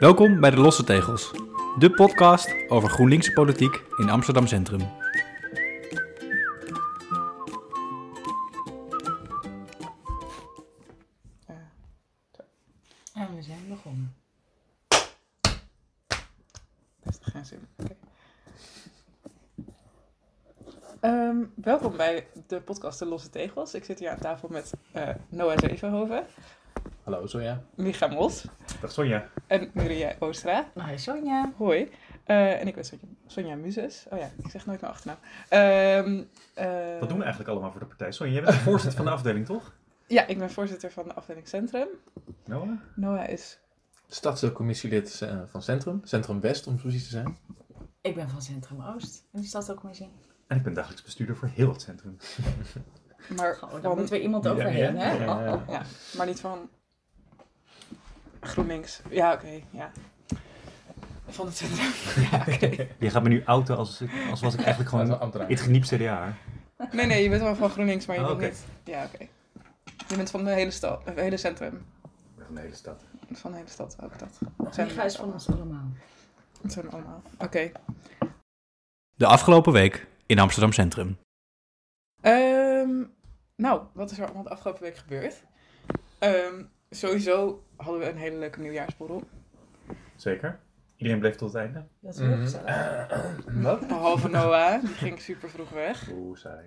Welkom bij de Losse Tegels, de podcast over GroenLinkse politiek in Amsterdam Centrum. En we zijn begonnen. Heeft er geen zin. Oké. Ehm, welkom bij de podcast De Losse Tegels. Ik zit hier aan tafel met eh, Noah Zevenhoven, Hallo Sonja. Micha Mos Dag Sonja. en Nuria Oostra. Hoi Sonja. Hoi. Eh, en ik ben Sonja, Sonja Muzes. Oh ja, ik zeg nooit mijn achternaam. Ehm, eh, Wat doen we eigenlijk allemaal voor de partij? Sonja, jij bent de voorzitter van de afdeling, toch? Ja, ik ben voorzitter van de afdeling Centrum. Noah? Noah is... Stadsdeelcommissielid eh, van Centrum. Centrum West om precies te zijn. Ik ben van Centrum Oost. En die stad ook zien. En ik ben dagelijks bestuurder voor heel het centrum. Maar, Oh, daar van, moet weer iemand overheen, ja, hè? ja, ja. Ja, maar niet van GroenLinks. Ja, oké, ja. Van het centrum. Ja, oké. Je gaat me nu outen als, als was ik eigenlijk gewoon een ambtenaar. het geniep CDA. Nee, nee, je bent wel van GroenLinks, maar je Oh, bent niet... Ja, oké. Je bent van de hele stad, het hele centrum. Van de hele stad. Van de hele stad, ook dat. Micha is van ons allemaal. Dat zijn allemaal. Oké. De afgelopen week in Amsterdam Centrum. Ehm, nou, wat is er allemaal de afgelopen week gebeurd? Ehm, sowieso hadden we een hele leuke nieuwjaarsborrel. Zeker. Iedereen bleef tot het einde. Dat is heel Mhm. gezellig. Wat? Behalve Noah, die ging super vroeg weg. Oeh, saai.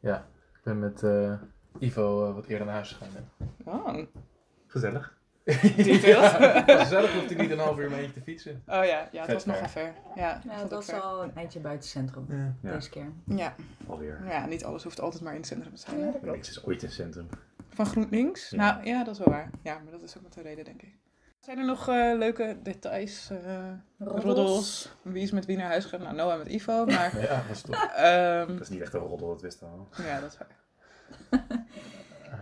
Ja, ik ben met eh, Ivo eh, wat eerder naar huis gegaan. Oh, Gezellig. details. Gezellig hoeft hij niet een half uur mee te fietsen. Oh ja, ja het was nogal ver. ver. Ja, Ja, ver. al een eindje buiten het centrum. Ja, Deze keer. Ja, alweer. ja, niet alles hoeft altijd maar in het centrum te zijn. hè. Niks is ooit in het centrum. Van GroenLinks? Ja. Nou ja, dat is wel waar. Ja, maar dat is ook met de reden, denk ik. Zijn er nog eh, leuke details? eh roddels? Wie is met wie naar huis gegaan? Nou, Noah met Ivo, maar... Ja, dat is toch. ehm, Dat is niet echt een roddel, dat wisten we al. ja, dat is waar.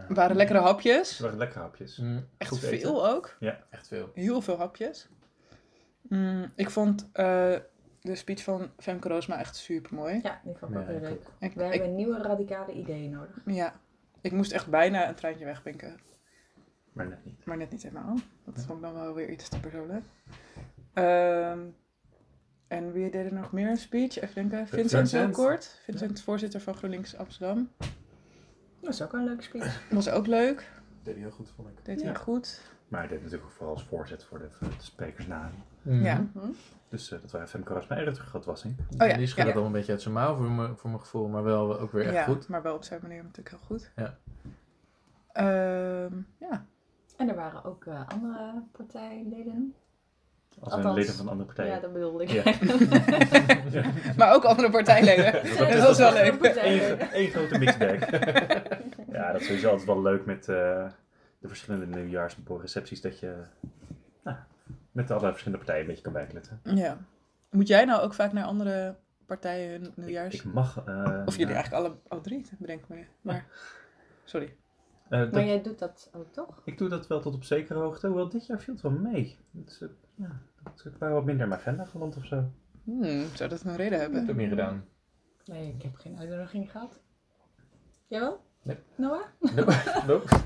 Het waren lekkere hapjes. Het waren lekker hapjes. Mm, Echt eten. veel ook. echt veel. Heel veel hapjes. Mm, ik vond eh, de speech van Femke Roosma echt super mooi. Ja, die vond ik ook Ja, ik leuk. Ik, We ik, hebben nieuwe radicale ideeën nodig. ja, ik moest echt bijna een treintje wegpinken. Maar net niet. Maar net niet helemaal. Dat vond ik dan wel weer iets te persoonlijk. Ehm, en wie deed er nog meer een speech? Even denken. Vincent, Vincent. heel kort. Vincent, voorzitter van GroenLinks Amsterdam. Dat is ook een leuke speech. Was ook leuk. Dat deed hij heel goed, vond ik. Deed hij Ja. goed. Maar hij deed natuurlijk ook vooral als voorzet voor de, voor de sprekers na. Mhm. Ja. Hm? Dus eh, dat waren Femke Roosma erg teruggatwassing. Oh ja, Die schudde ja. het al een beetje uit zijn mouw voor mijn, voor mijn gevoel, maar wel ook weer echt ja, goed. maar wel op zijn manier natuurlijk heel goed. Ja. Ehm, ja. En er waren ook eh, andere partijleden. Als Althans, leden van andere partijen. Ja, dat bedoelde ik. Ja. Maar ook andere partijleden. Dat dat was wel leuk. Eén grote mixbag. ja, dat is sowieso altijd wel leuk met eh, de verschillende nieuwjaarsrecepties. Dat je nou, met alle verschillende partijen een beetje kan bijkletten. Ja. Moet jij nou ook vaak naar andere partijen hun nieuwjaars... Ik mag... eh, of jullie nou, eigenlijk alle, alle drie, bedenk ik me. Maar, sorry. eh, dat- Maar jij doet dat ook toch? Ik doe dat wel tot op zekere hoogte. Hoewel dit jaar viel het wel mee. Het is, eh, ja, het is wel wat minder in mijn agenda geland of zo. Hmm, zou dat een reden Ik hebben? heb meer gedaan. Nee, ik heb geen uitnodiging gehad. Jawel? Nee. Noah? Nope. Nope.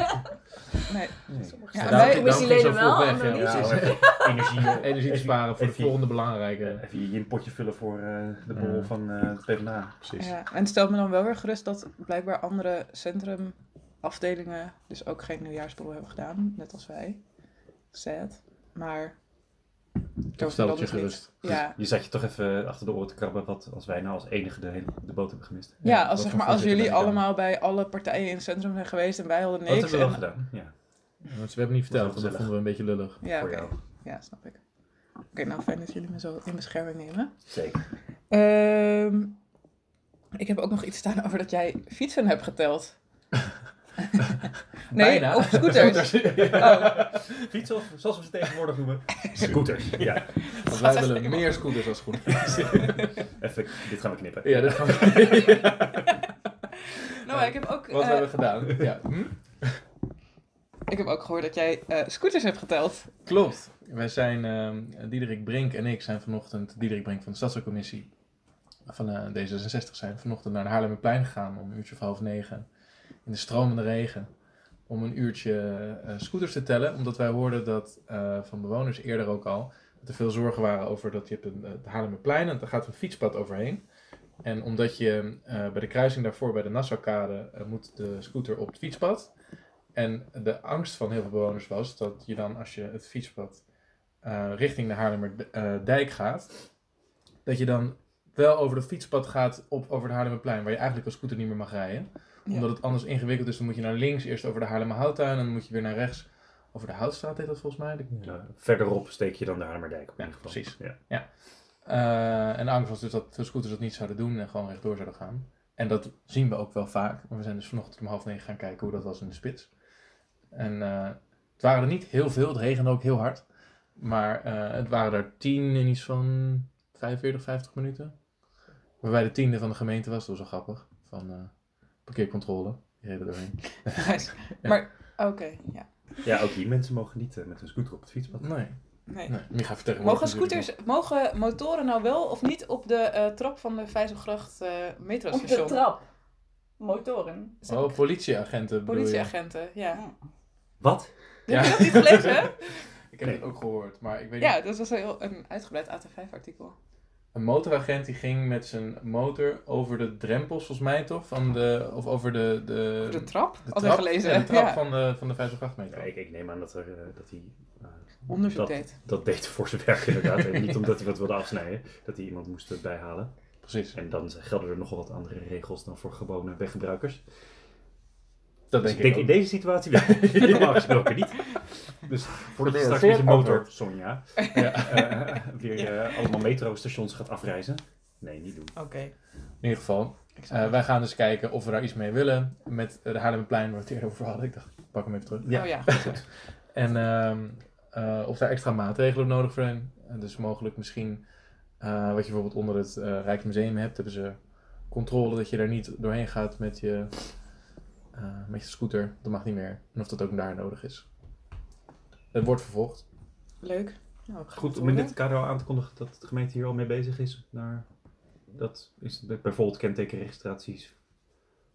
Nee. Nee. Sommige Ja, wij- wel, weg, ja. Even energie, eh, Energie sparen voor de volgende belangrijke. eh, Even je potje vullen voor eh, de borrel Ja. van eh de PvdA. Precies. Ja, en het stelt me dan wel weer gerust dat blijkbaar andere centrumafdelingen dus ook geen nieuwjaarsborrel hebben gedaan, net als wij. Sad. Maar... Dat stelt je gerust. Ja, Je zat je toch even achter de oren te krabben wat als wij nou als enige de, hele, de boot hebben gemist. ja als, zeg maar, als jullie allemaal bij alle partijen in het centrum zijn geweest en wij hadden niks. hebben we wel en- gedaan? Ja, Want ze hebben niet verteld, Dat want dat vonden we een beetje lullig. Ja, voor oké. jou. Ja, snap ik. Oké, nou fijn dat jullie me zo in bescherming nemen. Zeker. Ehm, ik heb ook nog iets staan over dat jij fietsen hebt geteld. nee, Bijna. of scooters. Oh. Fietsen of zoals we ze tegenwoordig noemen. Scooters. Ja. Want wij willen meer scooters als goed. Even, dit gaan we knippen. Ja, dat gaan we. Nou, ik heb ook, Wat eh, hebben we gedaan? Ja. Hm? ik heb ook gehoord dat jij eh, scooters hebt geteld. Klopt. Wij zijn, ehm Diederik Brink en ik zijn vanochtend, Diederik Brink van de Stadscommissie van eh, D66 zijn vanochtend naar de Haarlemmerplein gegaan om een uurtje of half negen in de stromende regen om een uurtje eh, scooters te tellen. Omdat wij hoorden dat eh, van bewoners eerder ook al er veel zorgen waren over dat je hebt een, het Haarlemmerplein en daar gaat een fietspad overheen. En omdat je eh, bij de kruising daarvoor bij de Nassaukade eh, moet de scooter op het fietspad. En de angst van heel veel bewoners was dat je dan als je het fietspad eh, richting de Haarlemmerdijk gaat, dat je dan wel over het fietspad gaat op, over de Haarlemmerplein, waar je eigenlijk als scooter niet meer mag rijden. Ja. Omdat het anders ingewikkeld is, dan moet je naar links, eerst over de Haarlemmerhouttuin en dan moet je weer naar rechts over de Houtstraat, heet dat volgens mij. De- Ja, verderop steek je dan de Haarlemmerdijk op Ja, in ieder geval. precies. Ja. Eh, en de angst was dus dat veel scooters dat niet zouden doen en gewoon rechtdoor zouden gaan. En dat zien we ook wel vaak. Maar we zijn dus vanochtend om half negen gaan kijken hoe dat was in de spits. En eh, het waren er niet heel veel, het regende ook heel hard. Maar eh, het waren er tien in iets van 45, 50 minuten. Waarbij de tiende van de gemeente was, dat was wel grappig. Van eh, parkeercontrole, die reden doorheen. Nice. Ja. Maar, oké, ja. ja, ook hier mensen mogen niet eh, met een scooter op het fietspad. Nee, Nee. nee. Mogen scooters, mogen motoren nou wel of niet op de eh, trap van de Vijzelgracht eh Op de metrostation? trap. Motoren. Oh, politieagenten bedoel je? Politieagenten, ja. Wat? Heb je Ja. dat niet gelezen? Ik heb het ook gehoord, maar ik weet niet. ja, dat was een, heel, een uitgebreid AT5-artikel. Een motoragent die ging met zijn motor over de drempels, volgens mij toch? Van de, of over de, de, De trap? de ik gelezen. ja, de trap Ja. van de, van de 508 meter. Ja, ik, ik neem aan dat, er, eh, dat hij eh, Onderzoek dat, deed. dat deed voor zijn werk inderdaad. en niet omdat hij wat wilde afsnijden, dat hij iemand moest bijhalen. Precies, En dan gelden er nogal wat andere regels dan voor gewone weggebruikers. dat Dus denk ik ik denk in deze situatie wel. Normaal gesproken niet. Dus voordat je Nee, straks met je motor. Sonja, Ja. eh, weer eh, allemaal metrostations gaat afreizen. Nee, niet doen. Oké. In ieder geval, eh, wij gaan dus kijken of we daar iets mee willen met de Haarlemmerplein, waar we het eerder over hadden. Ik dacht, ik pak hem even terug. Oh ja, goed. En ehm, eh, of daar extra maatregelen nodig zijn. Dus mogelijk misschien, eh, wat je bijvoorbeeld onder het eh Rijksmuseum hebt, hebben ze controle dat je daar niet doorheen gaat met je, eh, met je scooter. Dat mag niet meer. En of dat ook daar nodig is. Het wordt vervolgd. Leuk. Nou, Goed om in dit kader al aan te kondigen dat de gemeente hier al mee bezig is. Naar, dat is bijvoorbeeld kentekenregistraties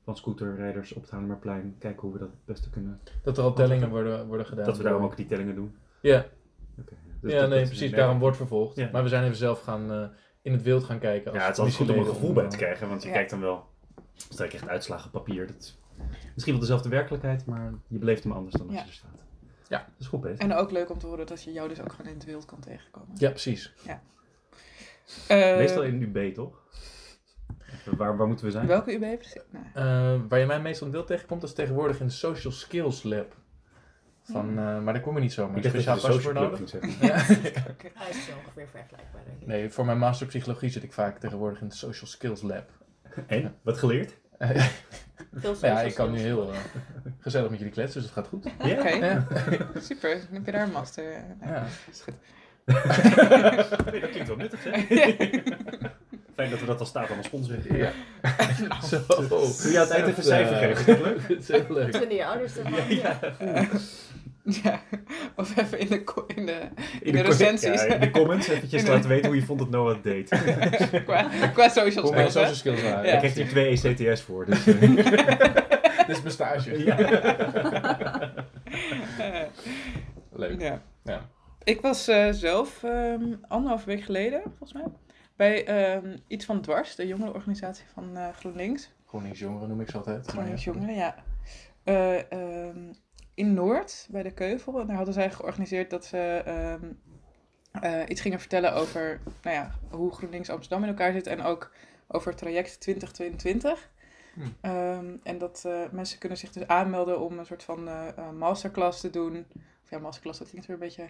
van scooterrijders op het Haarlemmerplein. Kijken hoe we dat het beste kunnen. Dat er al tellingen worden, worden gedaan. Dat we daarom ook die tellingen doen. Ja, Oké, dus ja dat- nee, dat- precies. Daarom wordt vervolgd. Ja. Maar we zijn even zelf gaan eh, in het wild gaan kijken. als Ja, het is altijd goed om een gevoel bij te eh, krijgen, want je Ja. kijkt dan wel. Stel je krijgt uitslagen op papier. Dat is misschien wel dezelfde werkelijkheid, maar je beleeft hem anders dan als Ja. je er staat. Ja. Dat is goed bezig. En ook leuk om te horen dat je jou dus ook gewoon in het wild kan tegenkomen. Ja, precies. Eh, Meestal in UB, toch? Waar, waar moeten we zijn? Welke UB precies? Nee. Eh, waar je mij meestal in het wild tegenkomt, is tegenwoordig in de Social Skills Lab. Van, eh, maar daar kom je niet zomaar. Ik dacht dat je Speciaal de pasje voor social nodig. club ging zeggen. Ja. Hij is zo ongeveer vergelijkbaar, denk ik. Nee, voor mijn master psychologie zit ik vaak tegenwoordig in de Social Skills Lab. En? Wat geleerd? Veel ja, ik kan nu heel eh, gezellig met jullie kletsen, dus het gaat goed. Ja. Oké, Ja. super. Dan heb je daar een master. eh, nee. Ja. Is goed. Nee, dat klinkt wel nuttig, zeg. Fijn dat we dat als staat aan een sponsor Ja. Zo. Kun je aan het eind even een cijfer geven? Is dat leuk? Het is heel leuk. Vinden je ouders ervan? Ja. Ja, of even in de, in de, In de recensies. Ja, in de comments eventjes de- laten weten hoe je vond dat Noah het deed. qua, qua social skills. social. Ja. Hij krijgt hier twee ECTS voor. Dus, eh, Dit is mijn stage. ja. Leuk. ja. Ja. Ik was eh, zelf ehm anderhalf week geleden, volgens mij, bij ehm, iets van Dwars, de jongerenorganisatie van eh, GroenLinks. GroenLinks Jongeren noem ik ze altijd. GroenLinks. Jongeren, ja. Eh, ehm, in Noord, bij de Keuvel. En daar hadden zij georganiseerd dat ze ehm, eh, iets gingen vertellen over nou ja, hoe GroenLinks Amsterdam in elkaar zit. En ook over het traject 2022. Hm. Ehm, en dat eh, mensen kunnen zich dus aanmelden om een soort van eh, masterclass te doen. Of ja, masterclass, dat klinkt weer een beetje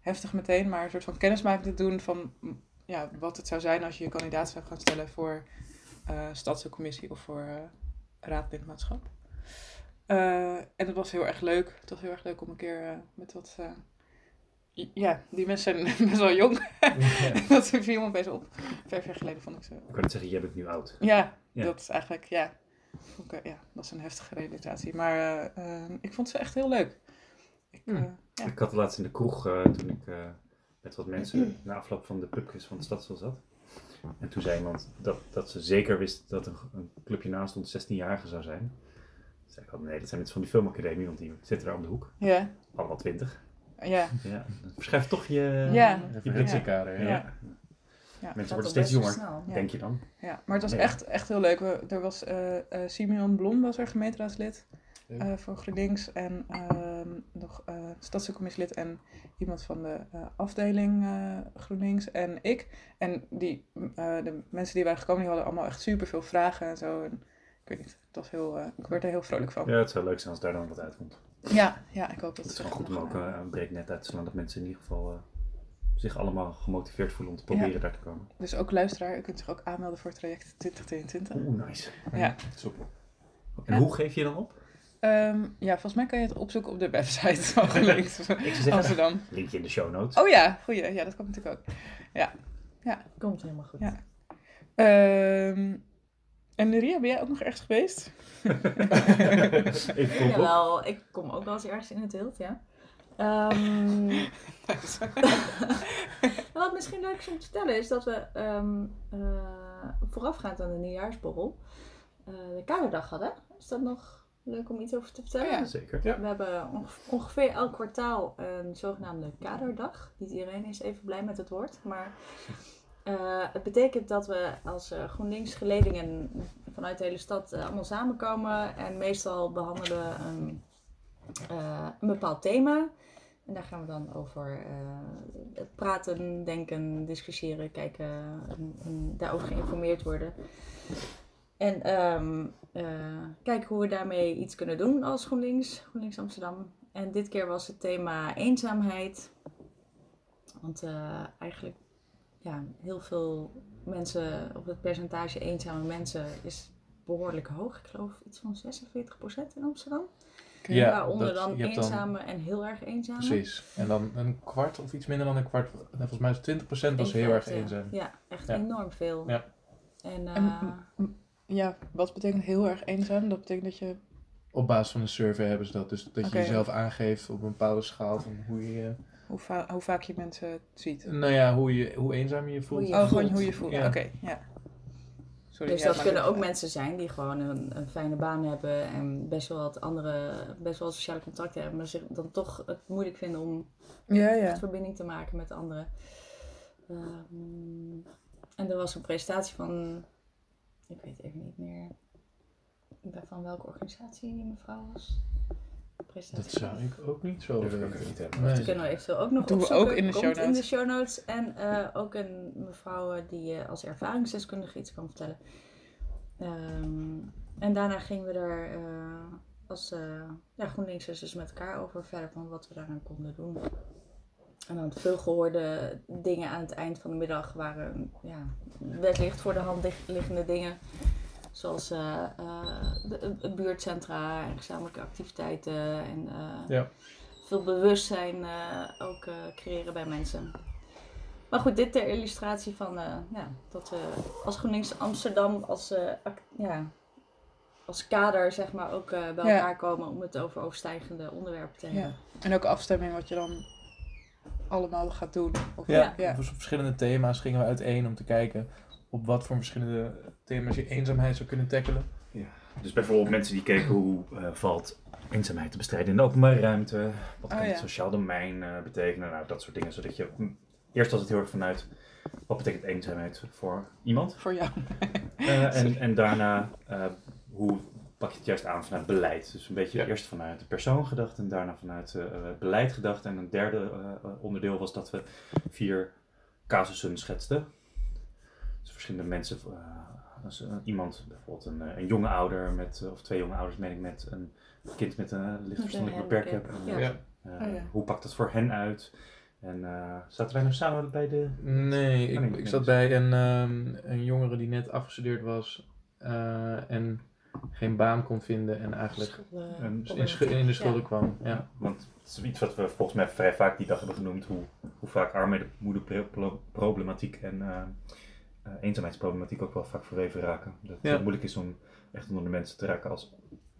heftig meteen. Maar een soort van kennismaking te doen van mm, ja, wat het zou zijn als je je kandidaat zou gaan stellen voor eh stadscommissie of voor raadlidmaatschap. Eh, en het was heel erg leuk. Het was heel erg leuk om een keer eh, met wat... eh, ja, die mensen zijn best wel jong. dat viel me best op. Vijf jaar geleden vond ik ze... Ik wou net zeggen, jij bent nu oud. Ja, Ja. dat is eigenlijk... Ja, ja, dat is een heftige realisatie. Maar eh, eh, ik vond ze echt heel leuk. Ik, Hmm. ja. Ik had het laatst in de kroeg toen ik met wat mensen na afloop van de pubquiz van de stadsel zat. En toen zei iemand dat, dat ze zeker wist dat een, een clubje naast ons 16-jarige zou zijn. Zei ik al, nee, dat zijn mensen van die filmacademie, want die zitten daar om de hoek. Ja, Allemaal twintig. ja, Ja, verschuif toch je... Ja. Je Britse Ja. ja. Ja. Mensen worden steeds jonger, snel. Ja. denk je dan. ja. Maar het was Ja. echt, echt heel leuk. We, er was eh eh, Simeon Blom was er, gemeenteraadslid eh, voor GroenLinks. En ehm, nog eh stadscommissielid en iemand van de eh, afdeling eh, GroenLinks en ik. En die, eh, de mensen die waren gekomen, die hadden allemaal echt super veel vragen en zo. En ik weet niet, het was heel, eh, ik werd er heel vrolijk van. Ja, het zou leuk zijn als daar dan wat uitkomt. Ja, ja, ik hoop dat Het is er wel goed om ook eh, eh, een breed net uit te slaan, dat mensen in ieder geval eh, zich allemaal gemotiveerd voelen om te proberen daar te komen. Dus ook luisteraar, u kunt zich ook aanmelden voor het traject 2022. Oeh, nice. Ja. Super. En Ja. hoe geef je dan op? Ehm, ja, volgens mij kan je het opzoeken op de website van GroenLinks Ik zou zeggen, Amsterdam. linkje in de show notes. Oh ja, goeie. Ja, dat kan natuurlijk ook. Komt helemaal goed. Ja. Ehm, en Ria, ben jij ook nog ergens geweest? Ik. Jawel, ik kom ook wel eens ergens in het wild, ja. Ehm, wat misschien leuk is om te vertellen is dat we ehm, eh, voorafgaand aan de nieuwjaarsborrel eh, de kaderdag hadden. Is dat nog leuk om iets over te vertellen? Oh ja. Zeker. Ja. We hebben onge- ongeveer elk kwartaal een zogenaamde kaderdag. Niet iedereen is even blij met het woord, maar eh, het betekent dat we als eh, GroenLinks geledingen vanuit de hele stad eh, allemaal samenkomen en meestal behandelen we een, eh, een bepaald thema. En daar gaan we dan over praten, denken, discussiëren, kijken en, daarover geïnformeerd worden. En ehm, eh, kijken hoe we daarmee iets kunnen doen als GroenLinks, GroenLinks Amsterdam. En dit keer was het thema eenzaamheid. Want eigenlijk, ja, heel veel mensen, of het percentage eenzame mensen is behoorlijk hoog. Ik geloof iets van 46% in Amsterdam. Ja, Waaronder dat- dan eenzame en heel erg eenzame. Precies. En dan een kwart of iets minder dan een kwart. nou, Volgens mij is 20% was heel erg eenzaam. Ja, echt Ja. enorm veel. Ja. En, En- eh, Ja, wat betekent heel erg eenzaam? Dat betekent dat je... Op basis van een survey hebben ze dat. Dus dat je jezelf aangeeft op een bepaalde schaal van hoe je. Hoe, va- hoe vaak je mensen ziet. Nou ja, hoe, je, hoe eenzaam je je voelt. je oh, gewoon hoe je voelt. Ja. Oké, ja. Sorry, dus ja, dat kunnen ook uit. mensen zijn die gewoon een, een fijne baan hebben en best wel wat andere, best wel sociale contacten hebben, maar zich dan toch het moeilijk vinden om Ja, echt ja. verbinding te maken met anderen. Ehm, en er was een presentatie van, ik weet even niet meer van welke organisatie die mevrouw was. Dat zou ik ook niet zo weten. niet hebben. Nee. Dat kunnen we eventueel ook nog Doen we ook in de Komt show in de notes. show notes. En eh, ook een mevrouw eh, die eh, als ervaringsdeskundige iets kan vertellen. Ehm, en daarna gingen we er eh, als uh, ja, GroenLinksers dus met elkaar over verder van wat we daaraan konden doen. En dan veel gehoorde dingen aan het eind van de middag waren ja, wellicht voor de hand lig- liggende dingen. Zoals eh, eh, de, de buurtcentra en gezamenlijke activiteiten en eh, Ja. veel bewustzijn eh, ook eh, creëren bij mensen. Maar goed, dit ter illustratie van eh, ja, dat we als GroenLinks Amsterdam als, eh, ja, als kader zeg maar ook eh, bij Ja. elkaar komen om het over overstijgende onderwerpen te hebben. Ja. En ook afstemming wat je dan allemaal gaat doen. Of, Ja, ja. verschillende thema's gingen we uiteen om te kijken op wat voor verschillende thema's je eenzaamheid zou kunnen tackelen. Dus bijvoorbeeld mensen die keken hoe eh, valt eenzaamheid te bestrijden in de openbare ruimte. Wat kan Oh, het ja. sociaal domein eh, betekenen? Nou, dat soort dingen. Zodat je hm, eerst was het heel erg vanuit wat betekent eenzaamheid voor iemand. Voor jou. Eh, en, en daarna eh, hoe pak je het juist aan vanuit beleid. Dus een beetje Ja. eerst vanuit de persoon gedacht en daarna vanuit eh, het beleid gedacht. En een derde eh, onderdeel was dat we vier casussen schetsten. Dus verschillende mensen, eh, als, eh, iemand, bijvoorbeeld een, eh, een jonge ouder met, eh, of twee jonge ouders, meen ik, met een kind met een lichtverstandelijke beperking. En, ja. eh, Oh, ja. Hoe pakt dat voor hen uit? En eh, zaten wij nou samen bij de... Nee, ik, ik zat bij een, ehm, een jongere die net afgestudeerd was eh, en geen baan kon vinden en eigenlijk in, in de schulden Ja. kwam. Ja. Want het is iets wat we volgens mij vrij vaak die dag hebben genoemd. Hoe, hoe vaak armoedeproblematiek en eh, eh, eenzaamheidsproblematiek ook wel vaak verweven raken. Dat het Ja. moeilijk is om echt onder de mensen te raken als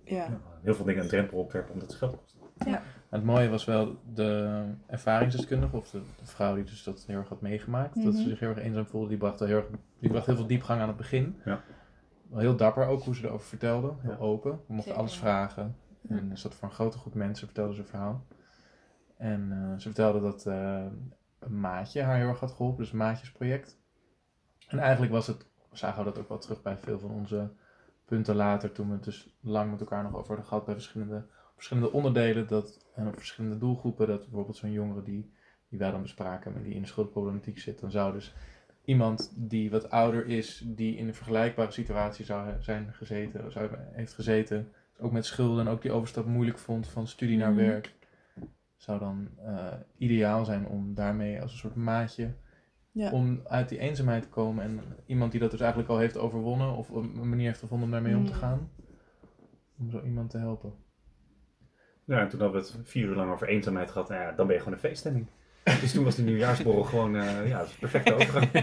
Ja. ja, heel veel dingen een drempel opwerpen omdat het geld kost. Het mooie was wel de ervaringsdeskundige, of de, de vrouw die dus dat heel erg had meegemaakt, dat ze Mhm. zich heel erg eenzaam voelde, die bracht, heel, erg, die bracht heel veel diepgang aan het begin. Ja. wel heel dapper ook hoe ze erover vertelde. Heel Ja. open. We mochten Zeker. alles vragen. En er zat voor een grote groep mensen, vertelde ze een verhaal. En eh, ze vertelde dat eh, een maatje haar heel erg had geholpen, dus een maatjesproject. En eigenlijk was het, zagen we dat ook wel terug bij veel van onze punten later, toen we het dus lang met elkaar nog over hadden gehad bij verschillende, verschillende onderdelen dat, en op verschillende doelgroepen. Dat bijvoorbeeld zo'n jongere die, die wij dan bespraken, en die in de schuldproblematiek zit, dan zou dus iemand die wat ouder is, die in een vergelijkbare situatie zou zijn gezeten, zou, heeft gezeten, ook met schulden en ook die overstap moeilijk vond van studie naar Mhm. werk, zou dan eh, ideaal zijn om daarmee als een soort maatje Ja. om uit die eenzaamheid te komen en iemand die dat dus eigenlijk al heeft overwonnen of een manier heeft gevonden om daarmee om te Mm. gaan, om zo iemand te helpen. Ja, en toen hadden we het vier uur lang over eenzaamheid gehad. Nou ja, dan ben je gewoon een feeststemming. Dus toen was de nieuwjaarsborrel gewoon, eh, ja, de perfecte overgang.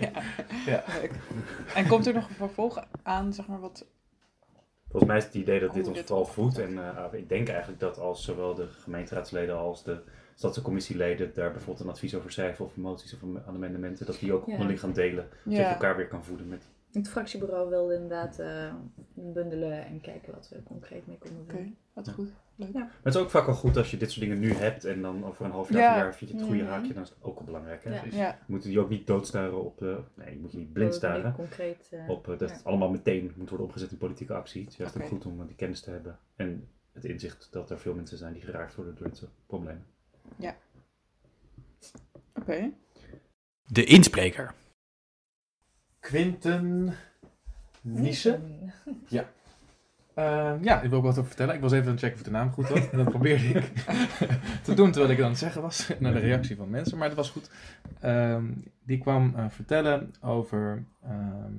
ja. Ja. Leuk. En komt er nog een vervolg aan, zeg maar, wat... Volgens mij is het idee dat dit Hoe ons vooral voedt. En eh, ik denk eigenlijk dat als zowel de gemeenteraadsleden als de stadscommissieleden daar bijvoorbeeld een advies over schrijven of moties of am- amendementen, dat die ook Ja. onderling gaan delen. Zodat je elkaar weer kan voeden met Het fractiebureau wilde inderdaad eh, bundelen en kijken wat we concreet mee konden oké, doen. wat goed. Leuk. Ja. Maar het is ook vaak wel goed als je dit soort dingen nu hebt en dan over een half jaar, Ja. of een jaar vind je het goede Mhm. haakje, dan is het ook wel belangrijk. Hè? Ja. Dus Ja, je moet die ook niet doodstaren op, de, nee, je moet je niet blind Dat staren concreet. eh, op eh, dat ja. het allemaal meteen moet worden omgezet in politieke actie. Het is juist Oké. ook goed om eh, die kennis te hebben en het inzicht dat er veel mensen zijn die geraakt worden door dit soort problemen. Oké. De inspreker. Quinten Niese. Eh, ja, ik wil ook wat over vertellen. Ik was even aan het checken of de naam goed was. En dat probeerde ik te doen terwijl ik het aan het zeggen was. Naar de reactie van mensen. Maar het was goed. Ehm, die kwam eh, vertellen over... ehm,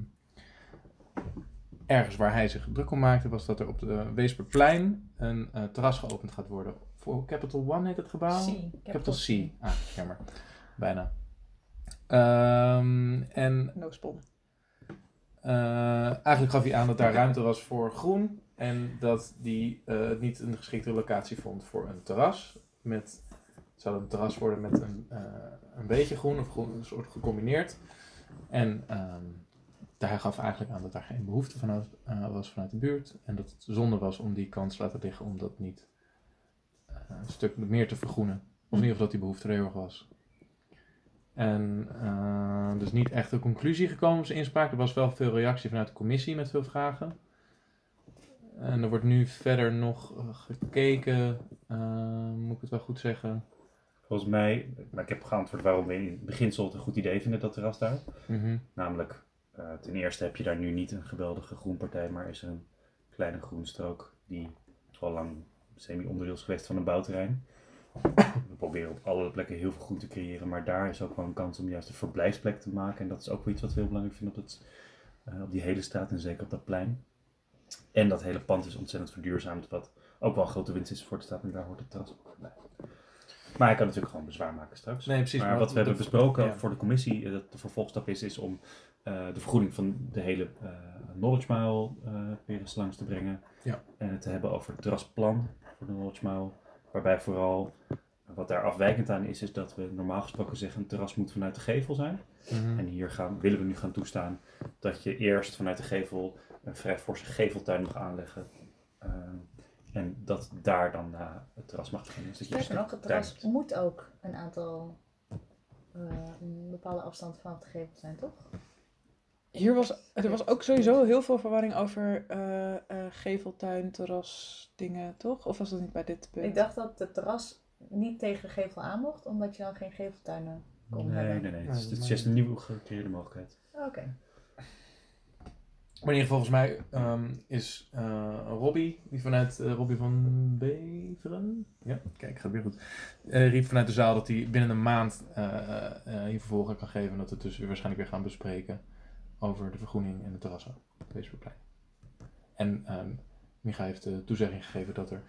ergens waar hij zich druk om maakte... was dat er op de Weesperplein een eh, terras geopend gaat worden. Voor Capital One heet het gebouw? C. Capital C. Ah, jammer. Bijna. Ehm, en No spon. eh, eigenlijk gaf hij aan dat daar ruimte was voor groen. En dat hij het niet een geschikte locatie vond voor een terras. Met, het zou een terras worden met een, eh, een beetje groen, of groen, een soort gecombineerd. En ehm, daar gaf eigenlijk aan dat daar geen behoefte eh, was vanuit de buurt. En dat het zonde was om die kans te laten liggen om dat niet eh, een stuk meer te vergroenen. Of in ieder geval dat die behoefte er heel erg was. En eh, dus niet echt een conclusie gekomen op zijn inspraak. Er was wel veel reactie vanuit de commissie met veel vragen. En er wordt nu verder nog gekeken, eh, moet ik het wel goed zeggen. Volgens mij, maar ik heb geantwoord waarom we in beginsel het een goed idee vinden, dat terras daar. Mhm. Namelijk, eh, ten eerste heb je daar nu niet een geweldige groenpartij, maar is er een kleine groenstrook die al lang semi-onderdeel is geweest van een bouwterrein. We proberen op alle plekken heel veel groen te creëren, maar daar is ook wel een kans om juist een verblijfsplek te maken. En dat is ook iets wat we heel belangrijk vinden op, het, eh, op die hele straat en zeker op dat plein. En dat hele pand is ontzettend verduurzaamd, wat ook wel een grote winst is voor de stad en daar hoort het terras ook bij. Maar hij kan natuurlijk gewoon bezwaar maken straks. Nee, precies. Maar wat we hebben besproken ja. voor de commissie, eh, dat de vervolgstap is, is om eh, de vergoeding van de hele Knowledge Mile weer eens langs te brengen. Ja. En het te hebben over het terrasplan voor de Knowledge Mile. Waarbij vooral, wat daar afwijkend aan is, is dat we normaal gesproken zeggen een terras moet vanuit de gevel zijn. Mhm. En hier gaan, willen we nu gaan toestaan dat je eerst vanuit de gevel een vrij forse geveltuin mag aanleggen. Eh, en dat daar dan na het terras mag beginnen. Dus dat je Sterker nog, het terras moet ook een aantal, eh, een bepaalde afstand vanaf de gevel zijn, toch? Hier was, er was ook sowieso heel veel verwarring over eh, eh, geveltuin, terras, dingen, toch? Of was dat niet bij dit punt? Ik dacht dat het terras niet tegen de gevel aan mocht, omdat je dan geen geveltuinen kon Nee, hebben. nee, nee. Het Nee, is, het is juist een nieuwe gecreëerde mogelijkheid. Oké. Maar in ieder geval, volgens mij ehm, is eh Robbie, die vanuit eh, Robbie van Beveren, ja, kijk, gaat weer goed, eh, riep vanuit de zaal dat hij binnen een maand eh eh, hier vervolgen kan geven. En dat we het dus weer waarschijnlijk weer gaan bespreken over de vergroening en de terrassen op Weesperplein. En ehm Micha heeft de toezegging gegeven dat er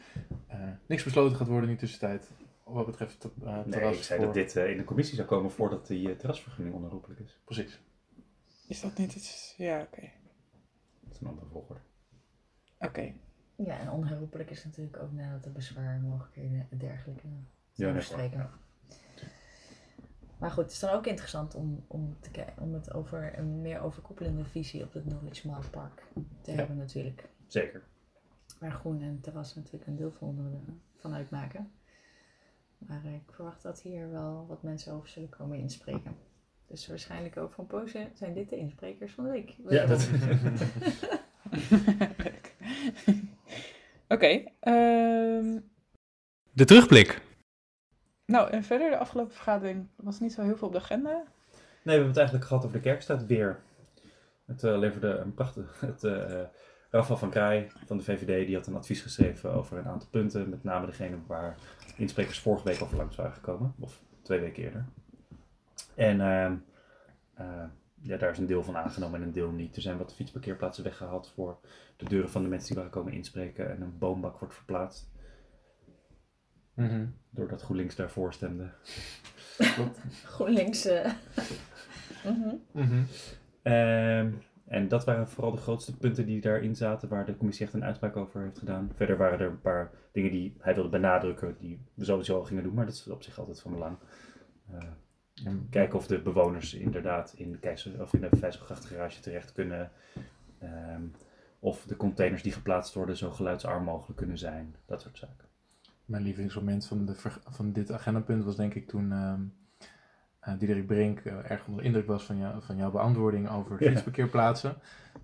eh, niks besloten gaat worden in die tussentijd. Wat betreft het eh, terras. Nee, ik zei voor- dat dit eh, in de commissie zou komen voordat die terrasvergunning onherroepelijk is. Precies. Is dat niet iets... Ja, oké. Dat is een andere volgorde. Oké. Ja, en onherroepelijk is natuurlijk ook nadat de bezwaarmogelijkheden en dergelijke Ja, nee, ja. Maar goed, het is dan ook interessant om, om, te, om het over een meer overkoepelende visie op het Knowledge Mile Park te Ja. hebben natuurlijk. Zeker. Waar groen en terras natuurlijk een deel van, eh, van uitmaken. Maar ik verwacht dat hier wel wat mensen over zullen komen inspreken. Dus waarschijnlijk over een poosje zijn dit de insprekers van de week. Ja, dat- Leuk. Oké. ehm, De terugblik. Nou, en verder de afgelopen vergadering was niet zo heel veel op de agenda. Nee, we hebben het eigenlijk gehad over de kerkstraat weer. Het eh, leverde een prachtig... Het, eh Rafael van Krij van de VVD die had een advies geschreven over een aantal punten. Met name degene waar insprekers vorige week over langs waren gekomen. Of twee weken eerder. En ehm, eh, ja, daar is een deel van aangenomen en een deel niet. Er zijn wat fietsparkeerplaatsen weggehaald voor de deuren van de mensen die waren komen inspreken. En een boombak wordt verplaatst. Mhm. Doordat GroenLinks daarvoor stemde. GroenLinks. eh, mhm. Mhm. Ehm, en dat waren vooral de grootste punten die daarin zaten, waar de commissie echt een uitspraak over heeft gedaan. Verder waren er een paar dingen die hij wilde benadrukken, die we sowieso al gingen doen, maar dat is op zich altijd van belang. Eh, En kijken of de bewoners inderdaad in de, keizer, of in de Vijzelgrachtgarage terecht kunnen. Ehm, of de containers die geplaatst worden zo geluidsarm mogelijk kunnen zijn. Dat soort zaken. Mijn lievelingsmoment van, de, van dit agendapunt was denk ik toen ehm eh, Diederik Brink eh, erg onder de indruk was van, jou, van jouw beantwoording over Ja. fietsparkeerplaatsen.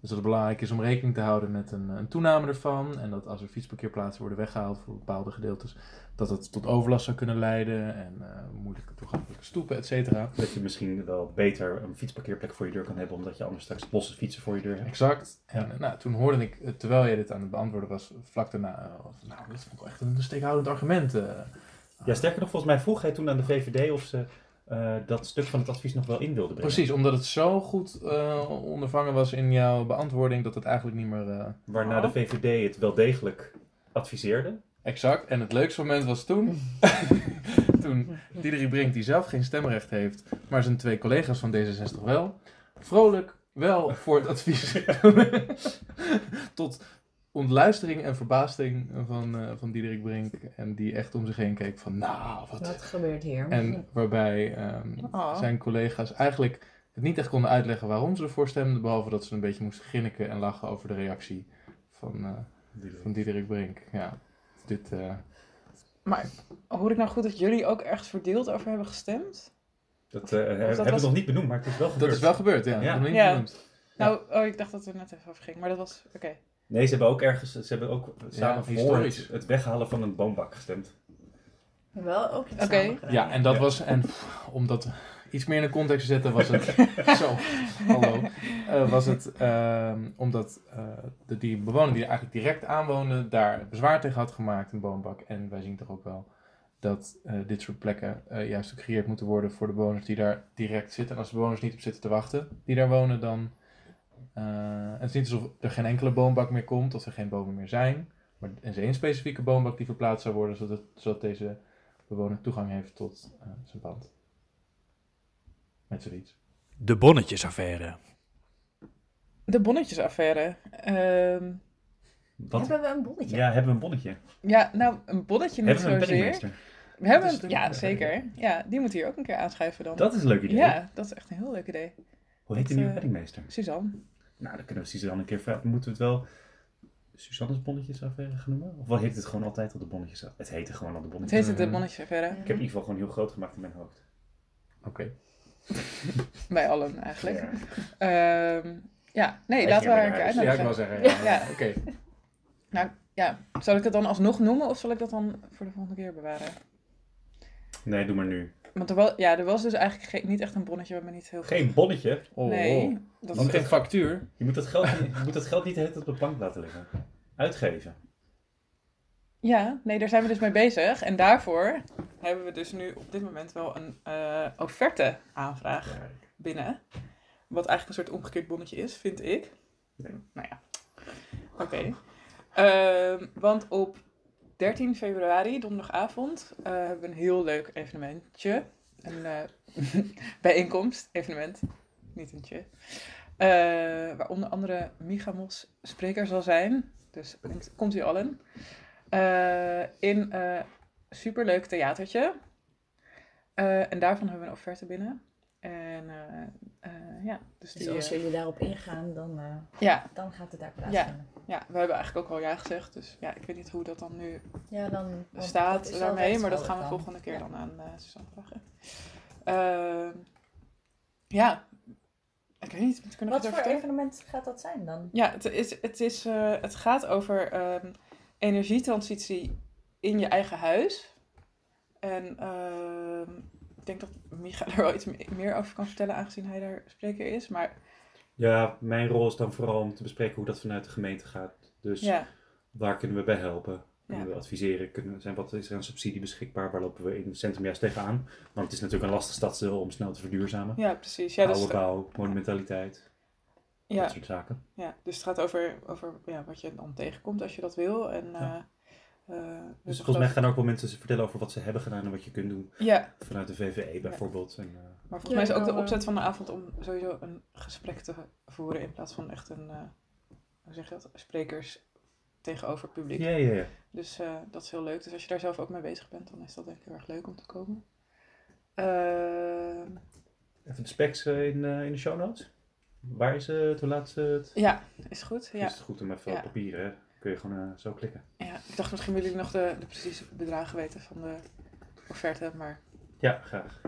Dus dat het belangrijk is om rekening te houden met een, een toename ervan. En dat als er fietsparkeerplaatsen worden weggehaald voor bepaalde gedeeltes, dat het tot overlast zou kunnen leiden. En eh, moeilijke toegankelijke stoepen, et cetera. Dat je misschien wel beter een fietsparkeerplek voor je deur kan hebben, omdat je anders straks losse fietsen voor je deur hebt. Exact. En eh, nou, toen hoorde ik, eh, terwijl jij dit aan het beantwoorden was, vlak daarna, eh, nou, dat vond ik wel echt een steekhoudend argument. eh. Ja, sterker nog, volgens mij vroeg hij toen aan de VVD of ze eh, dat stuk van het advies nog wel in wilden brengen. Precies, omdat het zo goed eh, ondervangen was in jouw beantwoording dat het eigenlijk niet meer eh, Waarna de VVD het wel degelijk adviseerde. exact. En het leukste moment was toen, toen Diederik Brink, die zelf geen stemrecht heeft, maar zijn twee collega's van D66 wel, vrolijk wel voor het advies. Tot ontluistering en verbazing van, eh, van Diederik Brink. En die echt om zich heen keek van, nou, wat... Wat gebeurt hier? En waarbij ehm, Oh. zijn collega's eigenlijk het niet echt konden uitleggen waarom ze ervoor stemden, behalve dat ze een beetje moesten grinniken en lachen over de reactie van, eh, van Diederik Brink. Ja, dit, eh, Maar hoor ik nou goed dat jullie ook echt verdeeld over hebben gestemd? Dat, eh, hebben we was- nog niet benoemd, maar het is wel gebeurd. dat is wel gebeurd, ja. Ja. We. Nou, oh, ik dacht dat het er net even over ging, maar dat was, oké. Nee, ze hebben ook ergens, ze hebben ook samen voor historisch. het, het weghalen van een boombak gestemd. Wel ook iets gedaan. Ja, en dat Ja. was, en pff, om dat iets meer in de context te zetten, was het, zo, hallo, Eh, was het, ehm, omdat eh, de, die bewoner die er eigenlijk direct aanwoonde, daar bezwaar tegen had gemaakt, een boombak. En wij zien toch ook wel dat eh, dit soort plekken eh, juist gecreëerd moeten worden voor de bewoners die daar direct zitten. En als de bewoners niet op zitten te wachten, die daar wonen, dan... eh, het is niet alsof er geen enkele boombak meer komt, of er geen bomen meer zijn. Maar er is één specifieke boombak die verplaatst zou worden, zodat, zodat deze bewoner toegang heeft tot eh, zijn pand. Met zoiets. De bonnetjesaffaire. De bonnetjesaffaire. Ehm, Wat? Hebben we een bonnetje? Ja, hebben we een bonnetje? ja, nou, een bonnetje niet Hebben we een zozeer. penningmeester? We hebben een, ja, zeker. Ja, die moet hier ook een keer aanschuiven dan. Dat is een leuk idee. Ja, dat is echt een heel leuk idee. Hoe heet de nieuwe eh, penningmeester? Suzanne. Nou, dan kunnen we Suzanne een keer vragen. Moeten we het wel Suzanne's bonnetjesaffaire gaan noemen? Of wel heet het gewoon altijd al de bonnetjesaffaire? Het heette gewoon al de Het bonnetjes. heet het de bonnetjesaffaire. Ik heb het in ieder geval gewoon heel groot gemaakt in mijn hoofd. Oké. Bij allen eigenlijk. Ja. Ehm, ja, nee, laten we haar een keer huis. Ja, ik uitnodigen. wil zeggen, ja. Ja. Oké. Nou, ja. Zal ik dat dan alsnog noemen of zal ik dat dan voor de volgende keer bewaren? Nee, doe maar nu. Want er was, ja, er was dus eigenlijk geen- niet echt een bonnetje, we hebben niet heel veel... Geen bonnetje. Oh, Nee, oh. dat is geen factuur. Je moet dat geld, je moet dat geld niet de hele tijd op de plank laten liggen. Uitgeven. Ja, nee, daar zijn we dus mee bezig. En daarvoor hebben we dus nu op dit moment wel een eh offerte aanvraag binnen. Wat eigenlijk een soort omgekeerd bonnetje is, vind ik. Nee. Nou ja, oké. Ehm, want op 13 februari, donderdagavond, eh, hebben we een heel leuk evenementje. Een eh, bijeenkomst, evenement, niet een tje. Eh, waar onder andere Migamos spreker zal zijn. Dus komt, komt u allen. In een superleuk theatertje. En daarvan hebben we een offerte binnen. En eh, eh, ja, dus Dus die, als eh, jullie daarop ingaan, dan, ja, dan gaat het daar plaatsvinden. ja, we hebben eigenlijk ook al ja gezegd. Dus ja, ik weet niet hoe dat dan nu Ja, dan staat daarmee, maar dat gaan we volgende keer Ja. dan aan Suzanne vragen. Ehm, ja, ik weet niet, Wat voor vertellen? evenement gaat dat zijn dan? Ja, het, is, het, is, het gaat over ehm, energietransitie in je eigen huis. En ehm, ik denk dat Micha er wel iets me- meer over kan vertellen, aangezien hij daar spreker is. Maar Ja, mijn rol is dan vooral om te bespreken hoe dat vanuit de gemeente gaat. Dus ja, waar kunnen we bij helpen? Kunnen Ja. we adviseren? Kunnen, zijn, wat is er een subsidie beschikbaar? Waar lopen we in het centrum juist tegenaan? Want het is natuurlijk een lastig stadsdeel om snel te verduurzamen. ja precies. Ja, dus, Oude bouw, monumentaliteit, ja, dat soort zaken. ja, dus het gaat over, over ja, wat je dan tegenkomt als je dat wil. En, Ja. eh, eh, we Dus volgens mij gaan ook wel mensen vertellen over wat ze hebben gedaan en wat je kunt doen. Ja, Vanuit de VVE bijvoorbeeld. En, eh, maar volgens Ja, mij is ook de opzet van de avond om sowieso een gesprek te voeren in plaats van echt een, eh, hoe zeg je dat, sprekers tegenover publiek. ja, ja, ja. Dus eh, dat is heel leuk. Dus als je daar zelf ook mee bezig bent, dan is dat denk ik heel erg leuk om te komen. Ehm, Even de specs in, eh, in de show notes. Waar is het? Hoe laat is het? ja, is goed. Ja. Is het goed om even Ja. op papier, hè? Kun je gewoon eh, zo klikken. ja. Ik dacht misschien willen jullie nog de, de precieze bedragen weten van de offerte. Maar Ja, graag.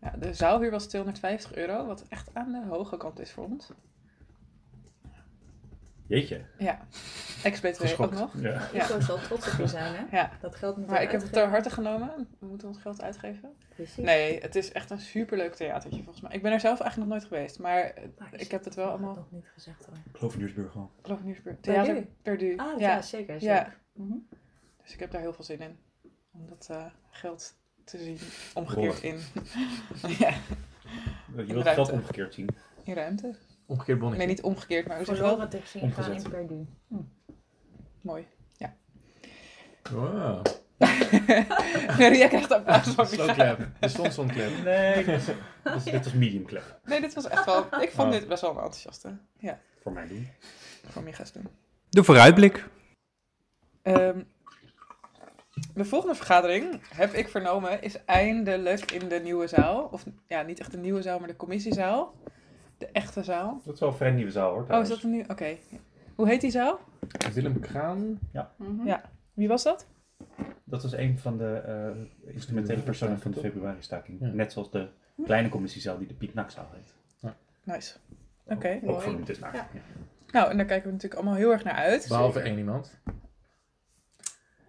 ja, de zaalhuur was 250 euro, wat echt aan de hoge kant is voor ons. Jeetje. Ja, ex-BTW ook nog. Ja. Ik zou wel trots op je zijn, hè? Ja, Dat geld moet maar ik heb het ter harte genomen. We moeten ons geld uitgeven. Precies. Nee, het is echt een superleuk theatertje volgens mij. Ik ben er zelf eigenlijk nog nooit geweest, maar Maar ik heb het wel heb allemaal... nog niet gezegd hoor. Kloveniersburg al. Kloveniersburg. Perdu. Theater Perdu. Ah, ja. ja, zeker. Ja. zeker. Mhm. Dus ik heb daar heel veel zin in. Om dat eh, geld te zien omgekeerd in, ja, Je wilt het geld omgekeerd zien. in ruimte. Omgekeerd bonnetje. Nee, niet omgekeerd, maar hoe zeg je dat? Verloren gaan in Perdu. Mooi. Wow. nee, jij krijgt applaus van Slow clap. De stond zo'n clap. Nee, dit was, dus dit was medium clap. Nee, dit was echt wel... Ik vond Oh. dit best wel een enthousiaste. Ja, Voor mij doen. voor Micha's doen. De vooruitblik. Ehm, de volgende vergadering, heb ik vernomen, is eindelijk in de nieuwe zaal. Of ja, niet echt de nieuwe zaal, maar de commissiezaal. De echte zaal. Dat is wel een vrij nieuwe zaal hoor. Oh, is dat een nieuwe? Oké. Hoe heet die zaal? Willem Kraan. Mhm. Ja. Wie was dat? Dat was een van de eh, instrumentele personen van de februari-staking. Ja. Net zoals de kleine commissiezaal die de Piet Nakzaal heet. Nice. Oké. Ook mooi. vernoemd is naar. Ja. Ja. Nou, en daar kijken we natuurlijk allemaal heel erg naar uit. Behalve één iemand.